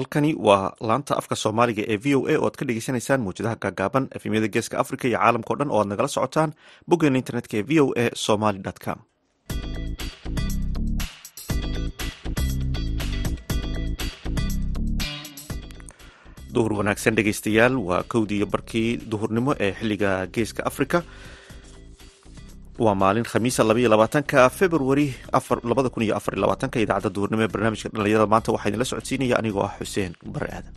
halkani waa laanta afka soomaaliga ee v o a oo aad ka dhegeysaneysaan muwjadaha gaagaaban efemyada geeska africa iyo caalamkao dhan oo aad nagala socotaan boggeena internetka ee v o a somaly com. Duhur wanaagsan dhegeystayaal waa kowdii barkii duhurnimo ee xilliga geeska africa waa maalin khamiisa labaiyo labaatanka februari labada kun iyo afar iyo labaatanka idaacadda duhurnimo ee barnaamijka dhalinyarada maanta waxaa idinla socodsiinaya anigoo ah xuseen bare aadan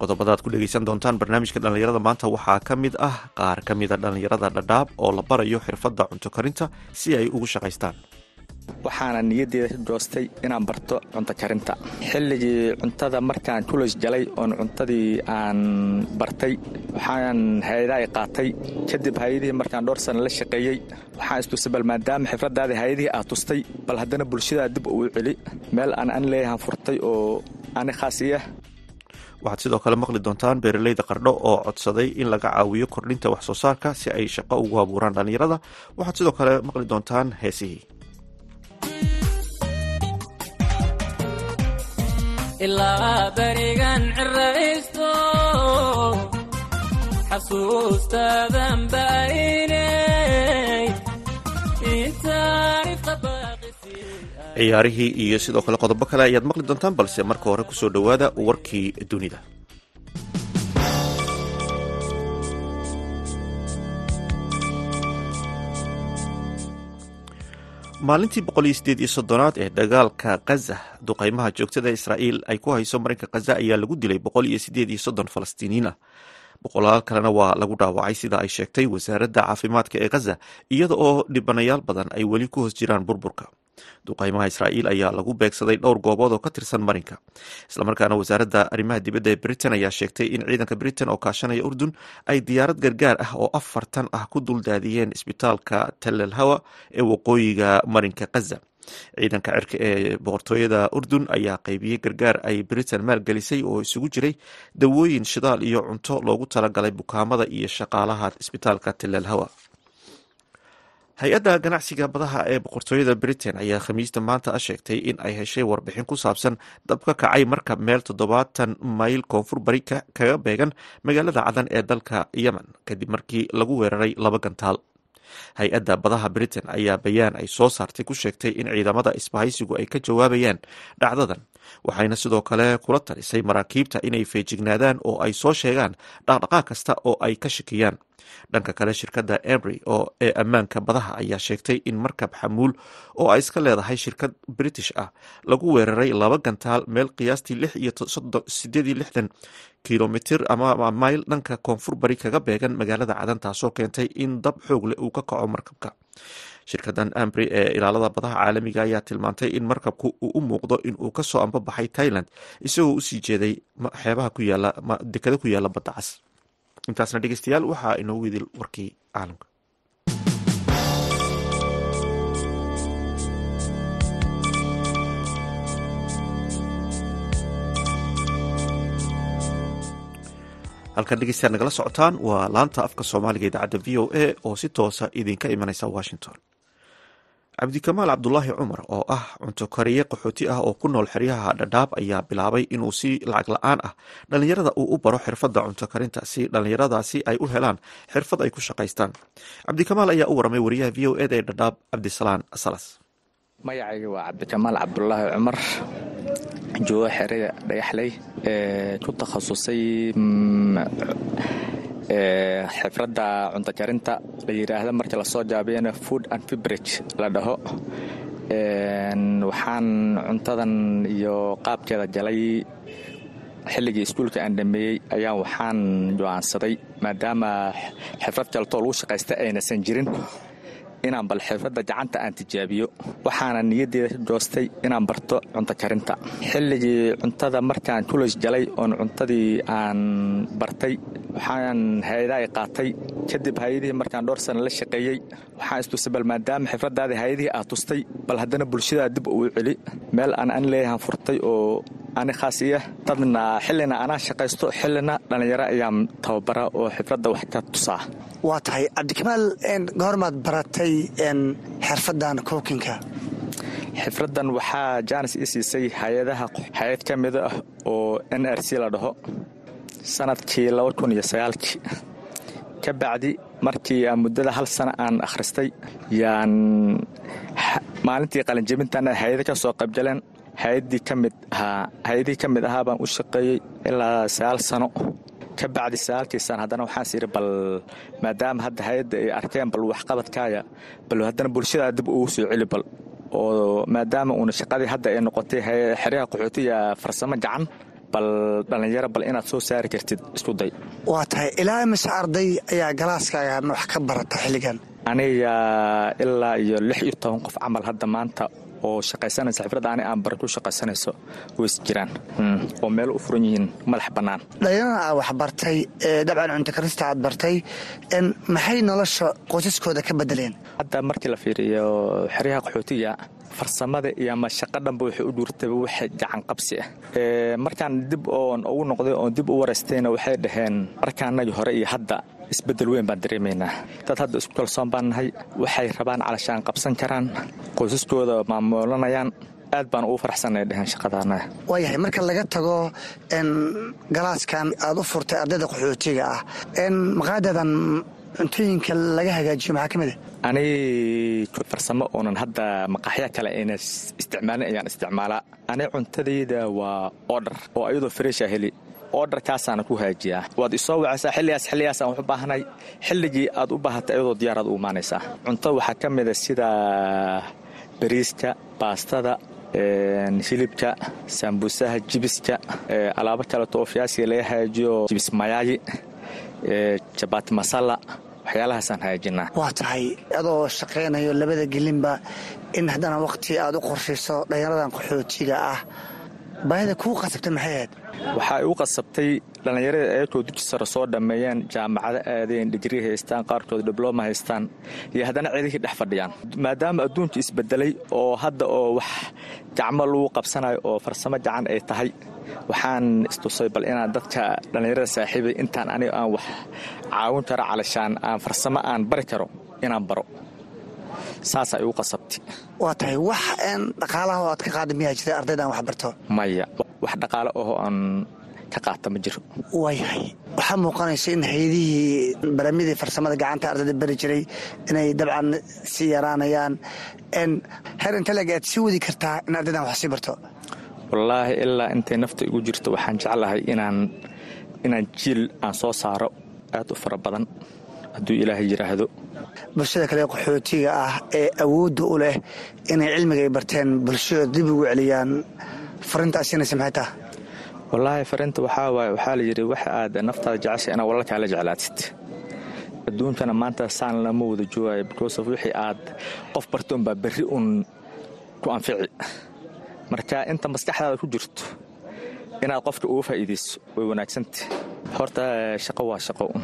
qodobada aad ku dhegeysan doontaan barnaamijka dhalinyarada maanta waxaa ka mid ah qaar ka mida dhalinyarada dhadhaab oo la barayo xirfadda cunto karinta si ay ugu shaqaystaan waxaana niyaddeeda joostay inaan barto cunto karinta. Xilligii cuntada markaan kuleys galay oon cuntadii aan bartay waxaan hay'adaha qaatay. Kadib hay'adihii markaan dhowr sana la shaqeeyey waxaan istusay bal maadaama xifradaadii hay'adihii aad tustay bal haddana bulshadaa dib uu celi. Meel aan an leeyahan furtay oo ani khaasiyah waxaad sidoo kale maqli doontaan beeraleyda qardho oo codsaday in laga caawiyo kordhinta wax soo saarka si ay shaqo ugu abuuraan dhallinyarada waxaad sidoo kale maqli doontaan heesihii ciyaarihii iyo sidoo kale qodobo kale ayaad maqli doontaan balse marka hore ku soo dhowaada warkii dunida maalintii boqol iyo sideed iyo soddonaad ee dagaalka khaza duqeymaha joogtada israa'iil ay ku hayso marinka khaza ayaa lagu dilay boqol iyo sideed iyo soddon falastiiniin ah. Boqolaal kalena waa lagu dhaawacay sida ay sheegtay wasaaradda caafimaadka ee khaza iyada oo dhibanayaal badan ay weli ku hoos jiraan burburka duqeymaha israa'iil ayaa lagu beegsaday dhowr goobood oo ka tirsan marinka. Islamarkaana wasaaradda arrimaha dibadda ee britain ayaa sheegtay in ciidanka britain oo kaashanaya urdun ay diyaarad gargaar ah oo afartan ah ku duldaadiyeen isbitaalka talelhawa ee waqooyiga marinka khaza ciidanka cirka ee boqortooyada urdun ayaa qaybiyey gargaar ay britain maalgelisay oo isugu jiray dawooyin shidaal iyo cunto loogu talagalay bukaamada iyo shaqaalaha isbitaalka talelhawa hay'adda ganacsiga badaha ee boqortooyada britain ayaa khamiista maanta a sheegtay in ay heshay warbixin ku saabsan dab ka kacay marka meel toddobaatan mayl koonfur bari kaga beegan magaalada cadan ee dalka yemen kadib markii lagu weeraray laba gantaal. Hay'adda badaha britain ayaa bayaan ay soo saartay ku sheegtay in ciidamada isbahaysigu ay ka jawaabayaan dhacdadan waxayna sidoo kale kula talisay maraakiibta inay feejignaadaan oo ay soo sheegaan dhaqdhaqaaq kasta oo ay ka shakiyaan. Dhanka kale shirkadda emry oo ee ammaanka badaha ayaa sheegtay in markab xamuul oo ay iska leedahay shirkad british ah lagu weeraray laba gantaal meel qiyaastii lix iyo kilomitir ama mayl dhanka koonfur bari kaga beegan magaalada cadan taasoo keentay in dab xoog leh uu ka kaco markabka shirkadan ambry ee ilaalada badaha caalamiga ayaa tilmaantay in markabku uu u muuqdo in uu ka soo ambabaxay thailand isagoo u sii jeeday xeebaha ku yaalla dekada ku yaalla badda cas. Intaasna dhegeystayaal waxaa inoogu idil warkii caalamka. Halkan dhegeystayaal nagala socotaan. Waa laanta afka soomaaliga idaacadda v o a oo si toosa idinka imaneysa washington cabdikamaal cabdulaahi cumar oo ah cunto kariye qaxooti ah oo ku nool xeryaha dhadhaab ayaa bilaabay inuu si lacag la'aan ah dhallinyarada uu u baro xirfadda cunto karinta si dhallinyaradaasi ay u helaan xirfad ay ku shaqaystaan. Cabdikamaal ayaa u waramay wariyaha v o eda ee dhadhaab cabdisalaan salas magacayga waa cabdikamaal cabdulaahi cumar joogo xerada dhagaxley ee ku takhasusay xifradda cunto karinta la yidhaahda markii la soo jaabiyana food and fibrage la dhaho. Waxaan cuntadan iyo qaabkeeda galay xilligii iskuulka aan dhameeyey ayaa waxaan go'aansaday maadaama xifrad kaletoo lagu shaqaysta aynaysan jirin inaan bal xirfadda gacanta aan tijaabiyo waxaana niyaddeeda joostay inaan barto cunto karinta. Xilligii cuntada markaan kuleys galay oon cuntadii aan bartay waxaan hay'adaha qaatay. Kadib hay'adihii markaan dhowr sana la shaqeeyey waxaan istusay bal maadaama xifradaadii hay'adihii aad tustay bal haddana bulshadaa dib uu celi. Meel aan an leeyahan furtay oo ani khaasiya dadna xillina anaa shaqaysto xillina dhallinyaro ayaan tababara oo xifradda wax ka tusaa. Waa tahay cabdikamaal goormaad baratay xirfadan kookinka xifraddan waxaa jaanis ii siisay hay'adaha hay'ad ka mida ah oo n r c la dhaho sannadkii laba kun iyo sagaalkii ka bacdi markii muddada hal sano aan akhristay yaan maalintii qalinjebintana hay'ada ka soo qaybgaleen hay'adii ka mid ahaa hay'adihii ka mid ahaa baan u shaqeeyey ilaa sagaal sano. Ka bacdi sagaalkii sana haddana waxaas yidhi bal maadaama hadda hay'adda ay arkeen bal waxqabadkaaya bal haddana bulshada dib ugu soo celi bal oo maadaama uuna shaqadii hadda ay noqotay xeryaha qaxootiya farsamo gacan bal dhallinyaro bal inaad soo saari kartid isku day. Waa tahay ilaa mise arday ayaa galaaskaagan wax ka barata xilligan. Aniga ilaa iyo lix iyo toban qof camal hadda maanta oo shaqaysanaysa. Xifradda ani aan bara ku shaqaysanayso ways jiraan. Oo meel u furan yihiin madax bannaan. Dhalinyarada aad wax bartay ee dabcan cunto karista aad bartay maxay nolosha qoysaskooda ka bedeleen? Hadda markii la fiiriyo xeryaha qaxootiga farsamada iyo ama shaqo dhanba waxay u dhuurtayba wax gacan qabsi ah. Markaan dib oon ugu noqday oon dib u waraystayna waxay dhaheen markaanagii hore iyo hadda isbeddel weyn baan dareemaynaa dad hadda isku kalsoon baan nahay waxay rabaan calashaan qabsan karaan qoysaskooda maamulanayaan aad baan ugu faraxsanay dheheen shaqadaana. Waayahay marka laga tago galaaskan aad u furtay ardayda qaxootiga ah maqaadadan cuntooyinka laga hagaajiyo maxaa ka mid a ani farsamo oonan hadda maqaxya kale ayna isticmaalin ayaan isticmaalaa. Ani cuntadayda waa odhar oo ayadoo fareesha heli odharkaasaana ku haajiyaa waad isoo wacaysaa xilligaas xilligaasaan wax u baahanay xilligii aad u baahatay ayadoo diyaaraad u imaanaysaa. Cunto waxaa ka mida sida bariiska baastada hilibka saambuusaha jibiska alaabo kaleto oo fiyaasiga laga hagaajiyo jibis mayaayi jabaati masala waxyaalahaasaan hagaajinaa waa tahay adoo shaqaynayo labada gelinba in haddana wakhti aad u qorshayso dhallinyaradan qaxootiga ah baahida kuu qasabtay maxay ahayd waxaa igu qasabtay dhallinyarada ayagoo duji sare soo dhammeeyeen jaamacado aadeen digrii haystaan qaarkood diblooma haystaan iyo haddana ceedihii dhex fadhiyaan. Maadaama adduunka isbedelay oo hadda oo wax gacmo lagu qabsanayo oo farsamo gacan ay tahay waxaan istusay bal inaan dadka dhallinyarada saaxiibay intaan aniga aan wax caawin karo calashaan aan farsamo aan bari karo inaan baro saasaa igu qasabtay. Waa tahay wax dhaqaalaha oo aad ka qaada miyaa jira ardaydan wax barto? Maya wax dhaqaale ahoo aan ka qaata ma jiro. Waayahay waxaa muuqanaysa in hay'adihii baramidii farsamada gacanta ardayda bari jiray inay dabcan sii yaraanayaan. Heer inteleg aad sii wadi kartaa in ardaydan wax sii barto? Wallaahi ilaa intay nafta igu jirto waxaan jeclahay inaan inaan jiil aan soo saaro aad u fara badan hadduu ilaahay yidhaahdo bulshada kale qaxootiga ah ee awoodda u leh inay cilmiga ay barteen bulshada dib ugu celiyaan farintaas siinaysa maxay taha wallaahi fariinta waxaa waaye waxaa la yidhi wax aad naftaada jecesha inaad wallalkaa la jeclaatid adduunkana maanta saan lama wada joogayo because of wixii aad qof bartoon baa berri uun ku anfici. Marka inta maskaxdaada ku jirto inaad qofka uga faa'iidayso way wanaagsanta horta shaqo waa shaqo un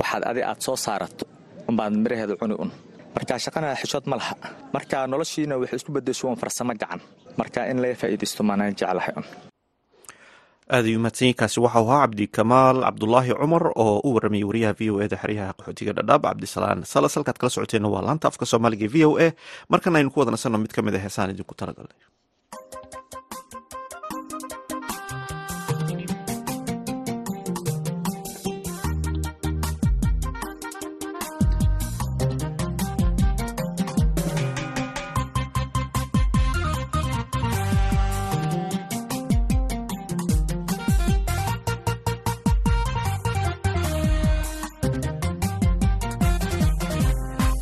waxaad adi aad soo saarato. Unbaad miraheeda cuni un. Marka shaqana xishood ma laha. Marka noloshiina waxay isku bedesho un farsamo gacan. Marka in laga faa'iidaysto maanaan jeclahay un. Aada ayuu mahadsanyiinkaasi waxau ahaa cabdikamaal cabdulaahi cumar oo u waramayay wariyaha v o eda xeryaha qaxootiga dhadhaab cabdisalaan salas halkaad kala socoteen waa laanta afka soomaaliga v o a. Markan aynu ku wada nasanno mid ka mid a heesaan idinku talagalnay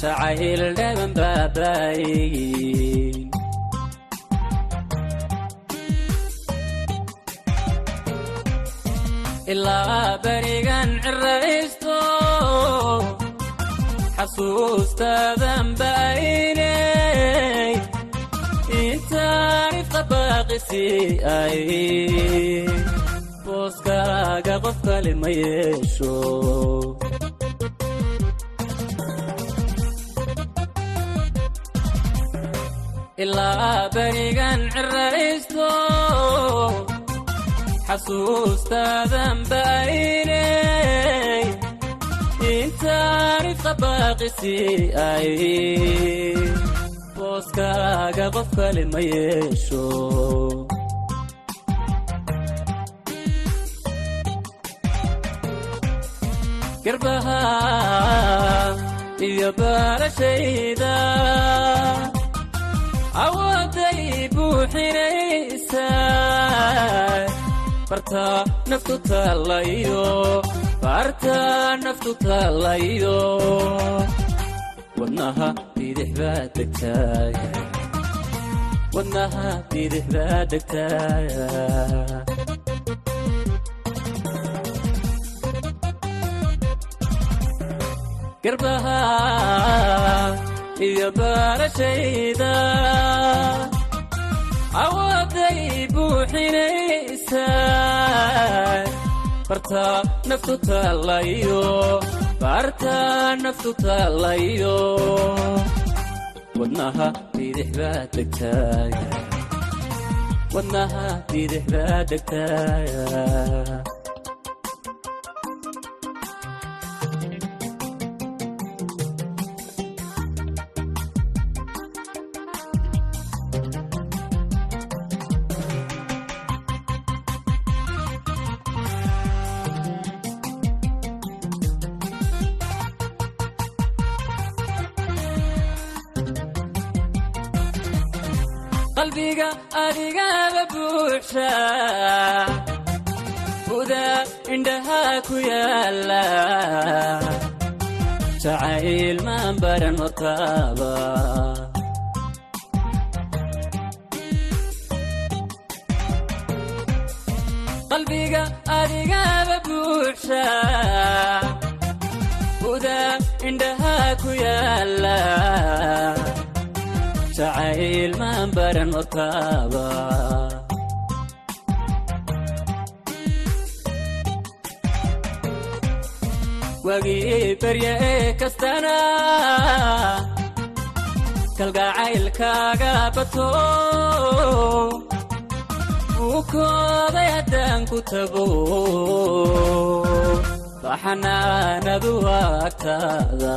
jacayl dhaban baabaayin ilaa berigan ciraysto xasuustaadan baaynay intaanifqa baaqisi ay booskaaga qof kale ma yeesho ilaa berigan ciraysto xasuustaadan baaynay intaanifqa baaqisi ay booskaaga qof kale ma yeesho garbaha iyo baarashayda awooday buuxinaysa barta naftu taalayo barta naftu taalayo. Wadnaha bidix baa degtaaya. Wadnaha bidix baa degtaaya. Garbaha iyo baarashayda awooday buuxinaysa. Barta naftu taalayo. Barta naftu taalayo. Wadnaha bidix baa degtaaya wadnaha bidix baa degtaaya qalbiga adigaba buuxa. Buda indhahaa ku yaalla jacayl maan baran hortaaba buuxa. Buda indhahaa ku yaalla jacayl maan baran hortaaba wagii berya ee kastana kalgacaylkaaga bato uu kooday haddaan ku tago baxanaanadu agtaada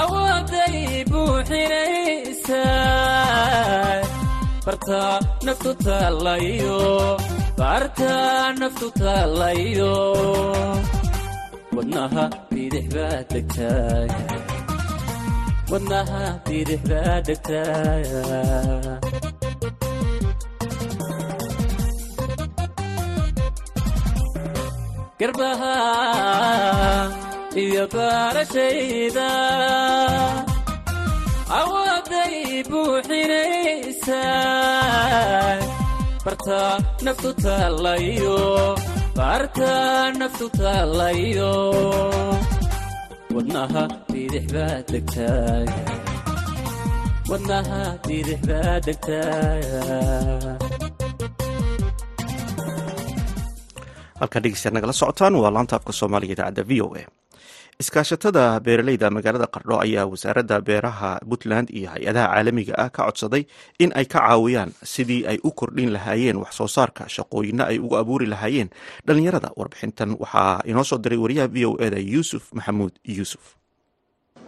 awooday buuxinaysa barta naftu taalayo barta naftu taalayo. Wadnaha bidix baa degtaaya wadnaha bidix baa degtaaya. Garbaha iyo baarashayda awooday buuxinaysa barta naftu taalayo barta naftu taalayo. Wadnaha bidix baa degtaaya. Wadnaha bidix baa degtaaya. Halkaa dhegeystayaal nagala socotaan waa laanta afka soomaaliga idaacadda v o a iskaashatada beeraleyda magaalada qardho ayaa wasaaradda beeraha puntland iyo hay'adaha caalamiga ah ka codsaday in ay ka caawiyaan sidii ay u kordhin lahaayeen wax soo saarka shaqooyinna ay ugu abuuri lahaayeen dhalinyarada warbixintan. Waxaa inoo soo diray wariyaha v o eda yuusuf maxamuud yuusuf.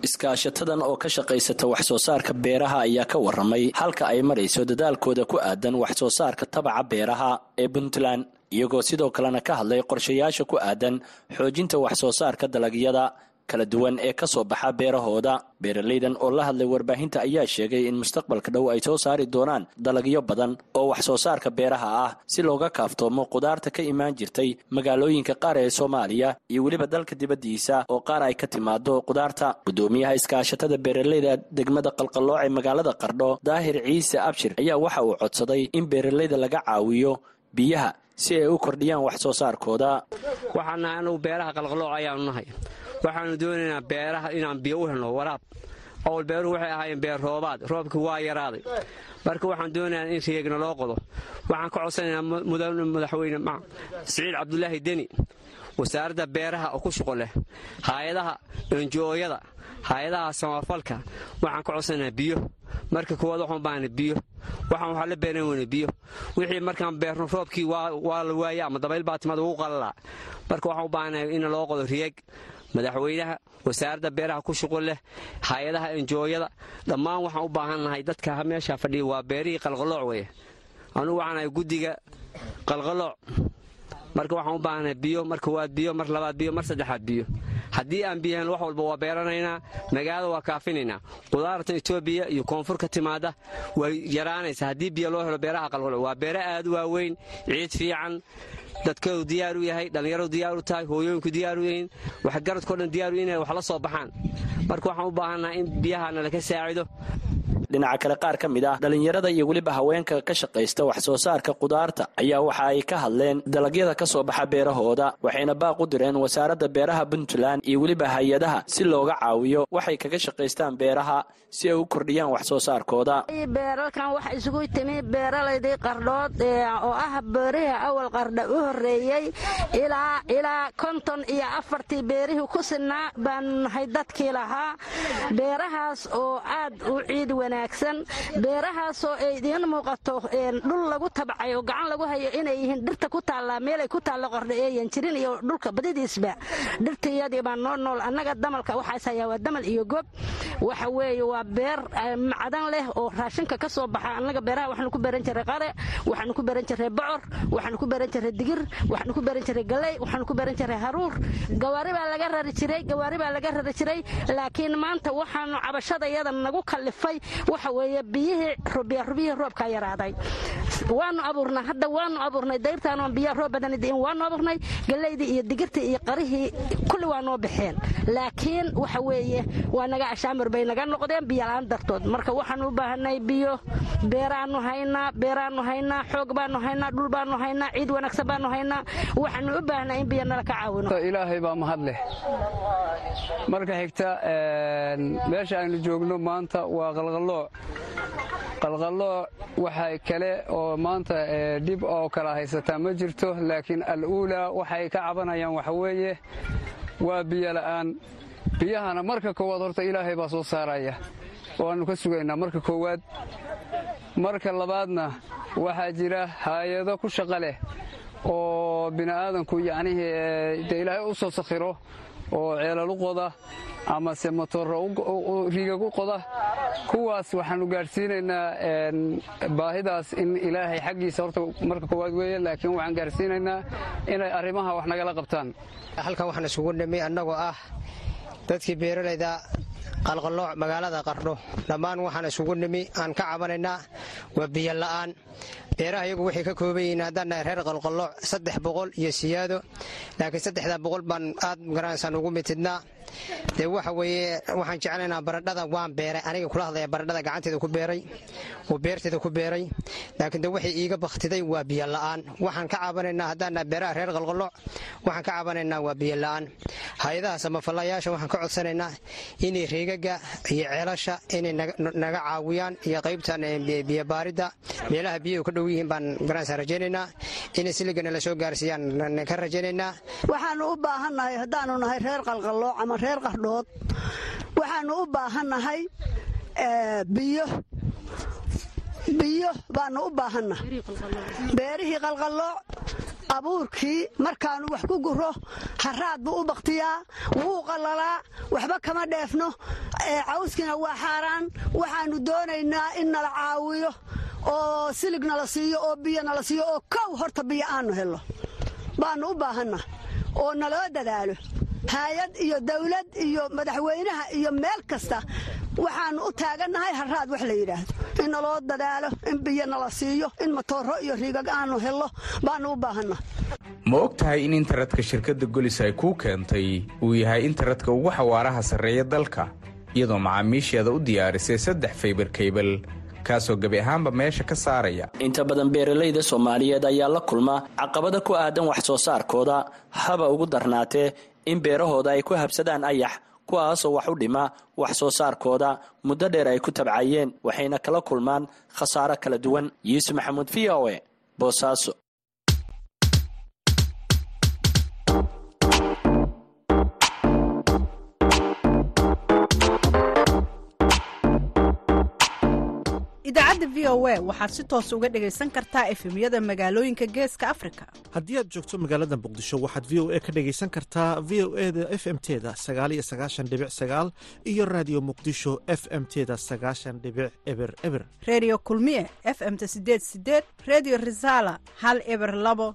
Iskaashatadan oo ka shaqaysata wax soo saarka beeraha ayaa ka waramay halka ay marayso dadaalkooda ku aadan wax soo saarka tabaca beeraha ee puntland iyagoo sidoo kalena ka hadlay qorshayaasha ku aadan xoojinta wax soo saarka dalagyada kala duwan ee ka soo baxa beerahooda. Beeralaydan oo la hadlay warbaahinta ayaa sheegay in mustaqbalka dhow ay soo saari doonaan dalagyo badan oo wax soo saarka beeraha ah si looga kaaftoomo qudaarta ka imaan jirtay magaalooyinka qaar ee soomaaliya iyo weliba dalka dibaddiisa oo qaar ay ka timaado qudaarta gudoomiyaha iskaashatada beeralayda degmada qalqallooc ee magaalada qardho daahir ciise abshir ayaa waxa uu codsaday in beeralayda laga caawiyo biyaha si ay u kordhiyaan wax soo saarkooda. Waxaan nahay anugu beeraha qalqalooc ayaanu nahay. Waxaanu doonaynaa beeraha inaan biyo u helno waraab owl beeruhu waxay ahaayeen beer roobaad roobkii waa yaraaday. Marka waxaan doonayaa in riyeegna loo qodo. Waxaan ka codsanaynaa madaxweyne siciid cabdulaahi deni wasaaradda beeraha oo ku shuqo leh haayadaha enjooyada hay'adaha samafalka. Waxaan ka codsanaynaa biyo. Marka koowaad waxaan baahna biyo. Waxaan waxaa la beeran weyne biyo. Wixii markaan beerno roobkii waa la waaya ama dabayl baa timaad ugu qalalaa marka waxaan u baahanahay in loo qodo riyeeg madaxweynaha wasaaradda beeraha ku shuqul leh hay'adaha enjooyada dhammaan waxaan u baahannahay dadka meesha fadhiya waa beerihii qalqalooc weye anugu waxaanahay guddiga qalqalooc. Marka waxaan u baahanahay biyo mar koowaad biyo mar labaad biyo mar saddexaad biyo. Haddii aan biyahan wax walba waa beeranaynaa. Magaalada waa kaafinaynaa. Qudaartan etoobiya iyo koonfur ka timaada way yaraanaysaa. Haddii biyo loo helo beeraha qalqalooc. Waa beere aad u waaweyn ciid fiican dadkoodu diyaar u yahay dhallinyaradu diyaar u tahay hooyooyinku diyaar u yihiin waxgaradkao dhan diyaar u inay wax la soo baxaan. Marka waxaan u baahannaha in biyahana laka saacido dhinaca kale qaar ka mid ah dhallinyarada iyo weliba haweenka ka shaqaysta wax soo saarka qudaarta ayaa waxa ay ka hadleen dalagyada ka soo baxa beerahooda waxayna baaq u direen wasaaradda beeraha puntland iyo weliba hay'adaha si looga caawiyo waxay kaga shaqaystaan beeraha si ay u kordhiyaan wax soo saarkooda beeralkan waxa isugu timi beeralaydii qardhood oo ah beerihii awal qardha u horeeyey ilaa konton iyo afartii beerihii ku sinaa baanu nahay dadkii lahaa. Beerahaas oo aad u ciid wanaagsan. Beerahaasoo ay idiin muuqato dhul lagu tabcay oo gacan lagu hayo inay yihiin dhirta ku taallaa meelay ku taallo qordha eeyan jirin iyo dhulka badidiisba. Dhirtayadii baa noo nool annaga damalka waxaas hayaa waa damal iyo gob. Waxa weeye waa beer macdan leh oo raashinka ka soo baxa. Annaga beeraha waxaanu ku beeran jiray qare waxaanu ku beeran jiray bocor waxaanu ku beeran jiray digir waxaanu ku beeran jiray galey waxaanu ku beeran jiray haruur. Gawaari baa laga rari jiray gawaari baa laga rari jiray laakiin maanta waxaanu cabashadayada nagu kallifay waxa weeye biyihii rubiyarubiyihii roobkaa yaraaday waanu abuurnay hadda waanu abuurnay dayrtaanoon biyaa roob badan diin waanu abuurnay galeydii iyo digirtii iyo qarihii kulli waa noo baxeen. Laakiin waxa weeye waa naga ashaamir bay naga noqdeen biyola-aan dartood. Marka waxaanu u baahanay biyo beeraanu haynaa beeraanu haynaa xoog baanu haynaa dhul baanu haynaa ciid wanaagsan baanu haynaa. Waxaanu u baahnaa in biyo nala ka caawino. Ilaahay baa mahad marka xigta meesha aynu joogno maanta waa qalqallooc qalqallooc waxay kale oo maanta dhib oo kala haysataa ma jirto laakiin al'uulaa waxay ka cabanayaan waxa weeye. Waa biyo la'aan. Biyahana marka koowaad horta ilaahay baa soo saaraya. Waannu ka sugaynaa marka koowaad. Marka labaadna waxaa jira haayado ku shaqa leh oo bini'aadanku yacnihii dee ilaahay u soo sakhiro oo ceelal u qoda amase matooro rigag u qoda. Kuwaas waxaannu gaadhsiinaynaa baahidaas in ilaahay xaggiisa horta marka koowaad weeye laakiin waxaan gaadhsiinaynaa inay arrimaha wax nagala qabtaan. Halkan waxaan isugu nimi annagoo ah dadkii beeralayda qalqallooc magaalada qardho dhammaan waxaan isugu nimi aan ka cabanaynaa waa biyo la'aan. Beeraha iyagu waxay ka kooban yihiin haddaan reer qalqallooc saddex boqol iyo siyaado laakiin saddexdaa boqol baan aad ma garanaysaa ugu mitidnaa. Dee waxa weeye waxaan jeclaynaa baradhada waan beeray. Aniga kula hadlaya baradhada gacanteeda ku beeray oo beerteeda ku beeray. Laakiin de waxay iiga bakhtiday waa biyo la'aan. Waxaan ka cabanaynaa haddaan beeraha reer qalqallooc waxaan ka cabanaynaa waa biyo la'aan. Hay'adaha samafallayaasha waxaan ka codsanaynaa inay reegaga iyo ceelasha inay naga caawiyaan iyo qaybtan biyobaaridda meelaha biyuhu ka dhow yihiin baan garanaysaa rajaynaynaa. Inay siligana la soo gaarsiiyaan ka rajaynaynaa. Waxaannu u baahannahay haddaannu nahay reer qalqallooc ama reer qardhood waxaannu u baahannahay biyo. Biyo baannu u baahanna beerihii qalqallooc abuurkii markaannu wax ku guro haraad buu u bakhtiyaa wuu qallalaa waxba kama dheefno. Cawskiina waa xaaraan. Waxaannu doonaynaa in nala caawiyo oo silig nala siiyo oo biyo nala siiyo oo kow horta biyo aannu helno. Baannu u baahanna oo naloo dadaalo. Haayad iyo dawlad iyo madaxweynaha iyo meel kasta waxaannu u taagannahay harraad wax la yidhaahdo. In naloo dadaalo in biyo nala siiyo in matooro iyo riigag aannu helno baannu u baahanna ma og tahay in internetka shirkadda golis ay kuu keentay uu yahay internetka ugu xawaaraha sarreeya dalka iyadoo macaamiisheeda u diyaarisay saddex faybar kaybal kaasoo gebi ahaanba meesha ka saaraya. Inta badan beeralayda soomaaliyeed ayaa la kulma caqabada ku aadan wax soo saarkooda haba ugu darnaatee in beerahooda ay ku habsadaan ayax kuwaasoo wax u dhima wax soo saarkooda muddo dheer ay ku tabcayeen waxayna kala kulmaan khasaaro kala duwan. Yuusuf maxamuud v o e boosaaso idaacadda v o a waxaad si toos uga dhegaysan kartaa efemyada magaalooyinka geeska afrika. Haddii aad joogto magaalada muqdisho waxaad v o a ka dhegaysan kartaa v o e da f m teda sagaaliyo sagaashan dhibic sagaal iyo raadiyo muqdisho f m teda sagaashan dhibic eber eber. Reediyo kulmiye f m ta sideed sideed reediyo risaala hal eber labo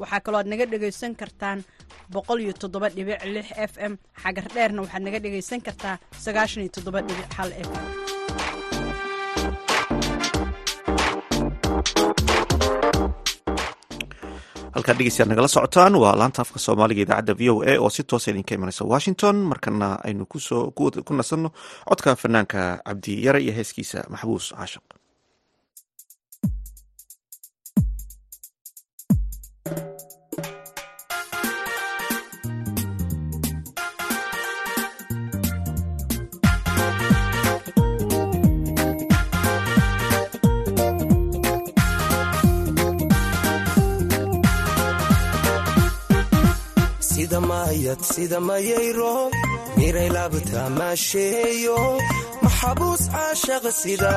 waxaa kaloo aad naga dhegaysan kartaan boqol f m. Xagar dheerna waxaad naga dhegaysan kartaa f m. Halkaad dhegeystayaad nagala socotaan waa laanta afka soomaaliga idaacadda v o a oo si toosa idinka imanaysa washington. Markana aynu ku nasanno codka fanaanka cabdi yare iyo heeskiisa maxbuus caashaq sida maayad sida mayayro miray laabta maasheeyo maxabuus caashaqa sida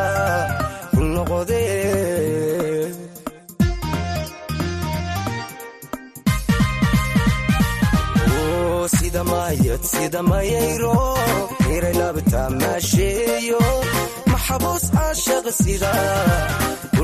ku noqode sida maayad sida mayayro miray laabta maasheeyo maxabuus caashaqa sida ku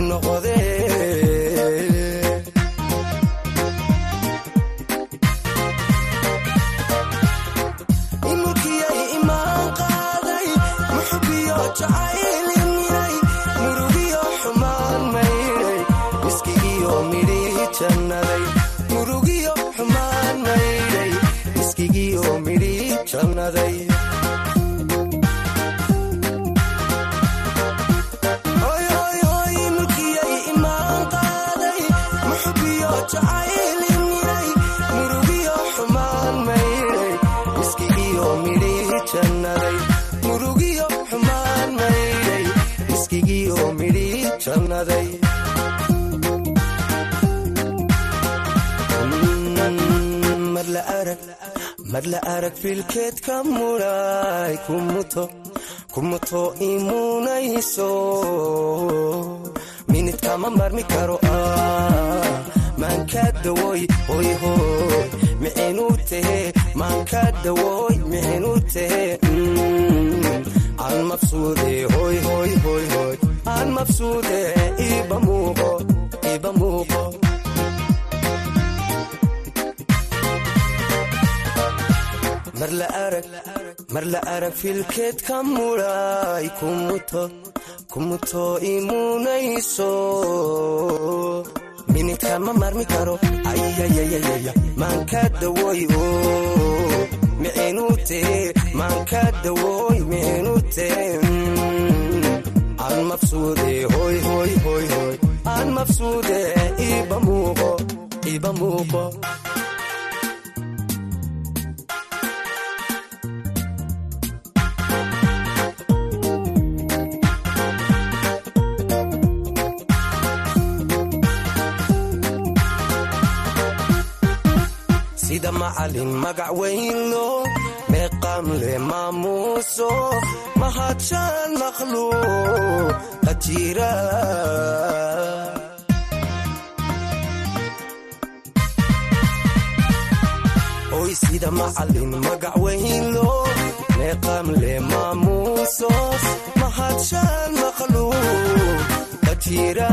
noqode mar la arag filkeedka muray kumuto imunayso minidkama marmi karo maanka dawoy hoyhoy mixinu tehe maanka dawoy mixinu tehe aan mabsuude hoyhoyhoyhoy aan mabsuude iba muuqo mar la arag filkeedka muray kumuto imunayso minidka ma marmi karo ayayayaya maanka dawoy mixinute maanka dawooy mixinute aan mabsuude hoy hoy hoy hoy. Aan mabsuude iba muuqo iba muuqo macalin magac weynlo meeqaam le maamuuso mahadshaan makhluuq qajira sida mahadshaan makhluuq qajira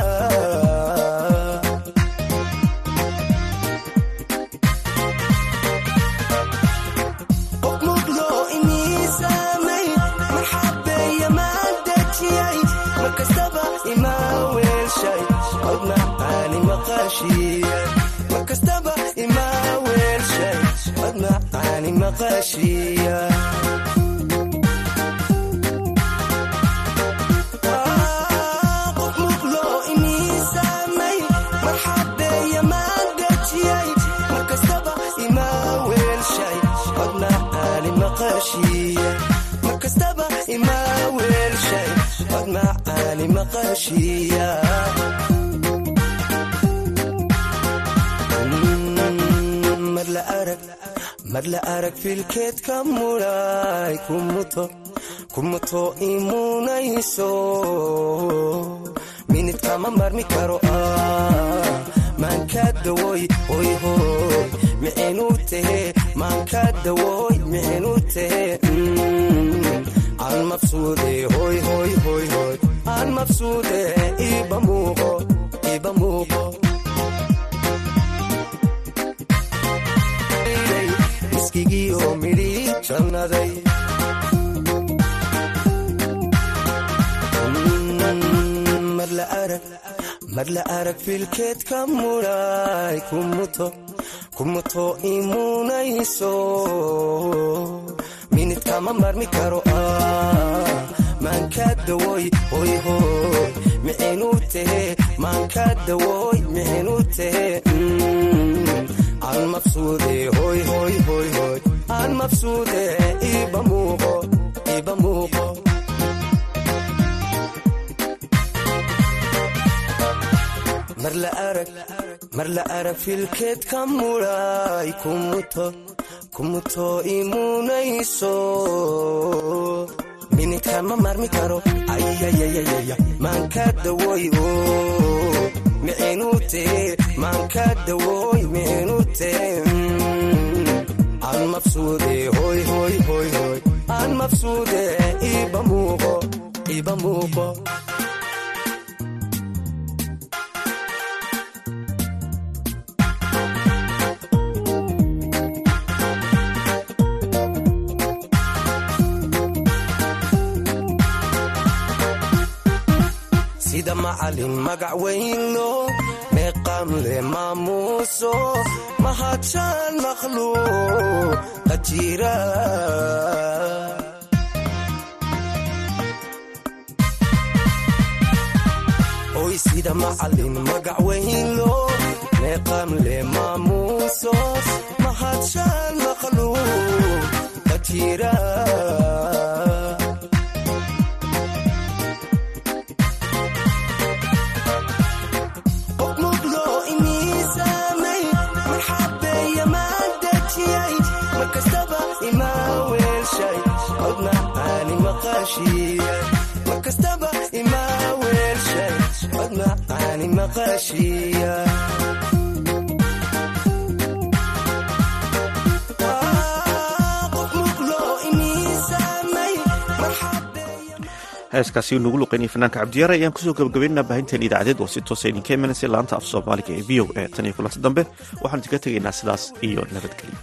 markastaba imaa weelshay cod macaani maqashiya markastaba imaa weelshay cod macaani maqashiya mar la arag filkeedka mudhay kumuto imunayso minidkama marmi karo maanka dawoy hoyhoy mixinu tehe maanka dawoy mixinu tehe aan mabsuude hoyhoyhoyhoy aan jannaday mar la arag filkeedka mudhay kumuto imunayso minidkama marmi karo maanka dawoy hoyhoy mixinu tehe maanka dawoy mixinu tehe aan mabsuude hoyhoyhoyhoy aan mabsuude iba muuqo iba muuqo mar la arag filkeedka mudhay kumuto imunayso minidkama marmi karo ayayayaya maanka dawoy mixinu tehe maanka dawoy mixinu sida macalin magac weynlo meeqaam le maamuuso mahadshaan makhluuq qajira oy sida macalin magac weynlo meeqaam le maamuuso mahadshaan makhluuq qajira maqashiya heeskaasi nagu luqeynaya fanaanka cabdiyaare ayaan ku soo gabagabaynaa baahinteen idaacadeed oo si toosa idinka imanaysa laanta af soomaaliga ee v o e tan iyo kulanti dambe waxaan idinka tegaynaa sidaas iyo nabadgelyo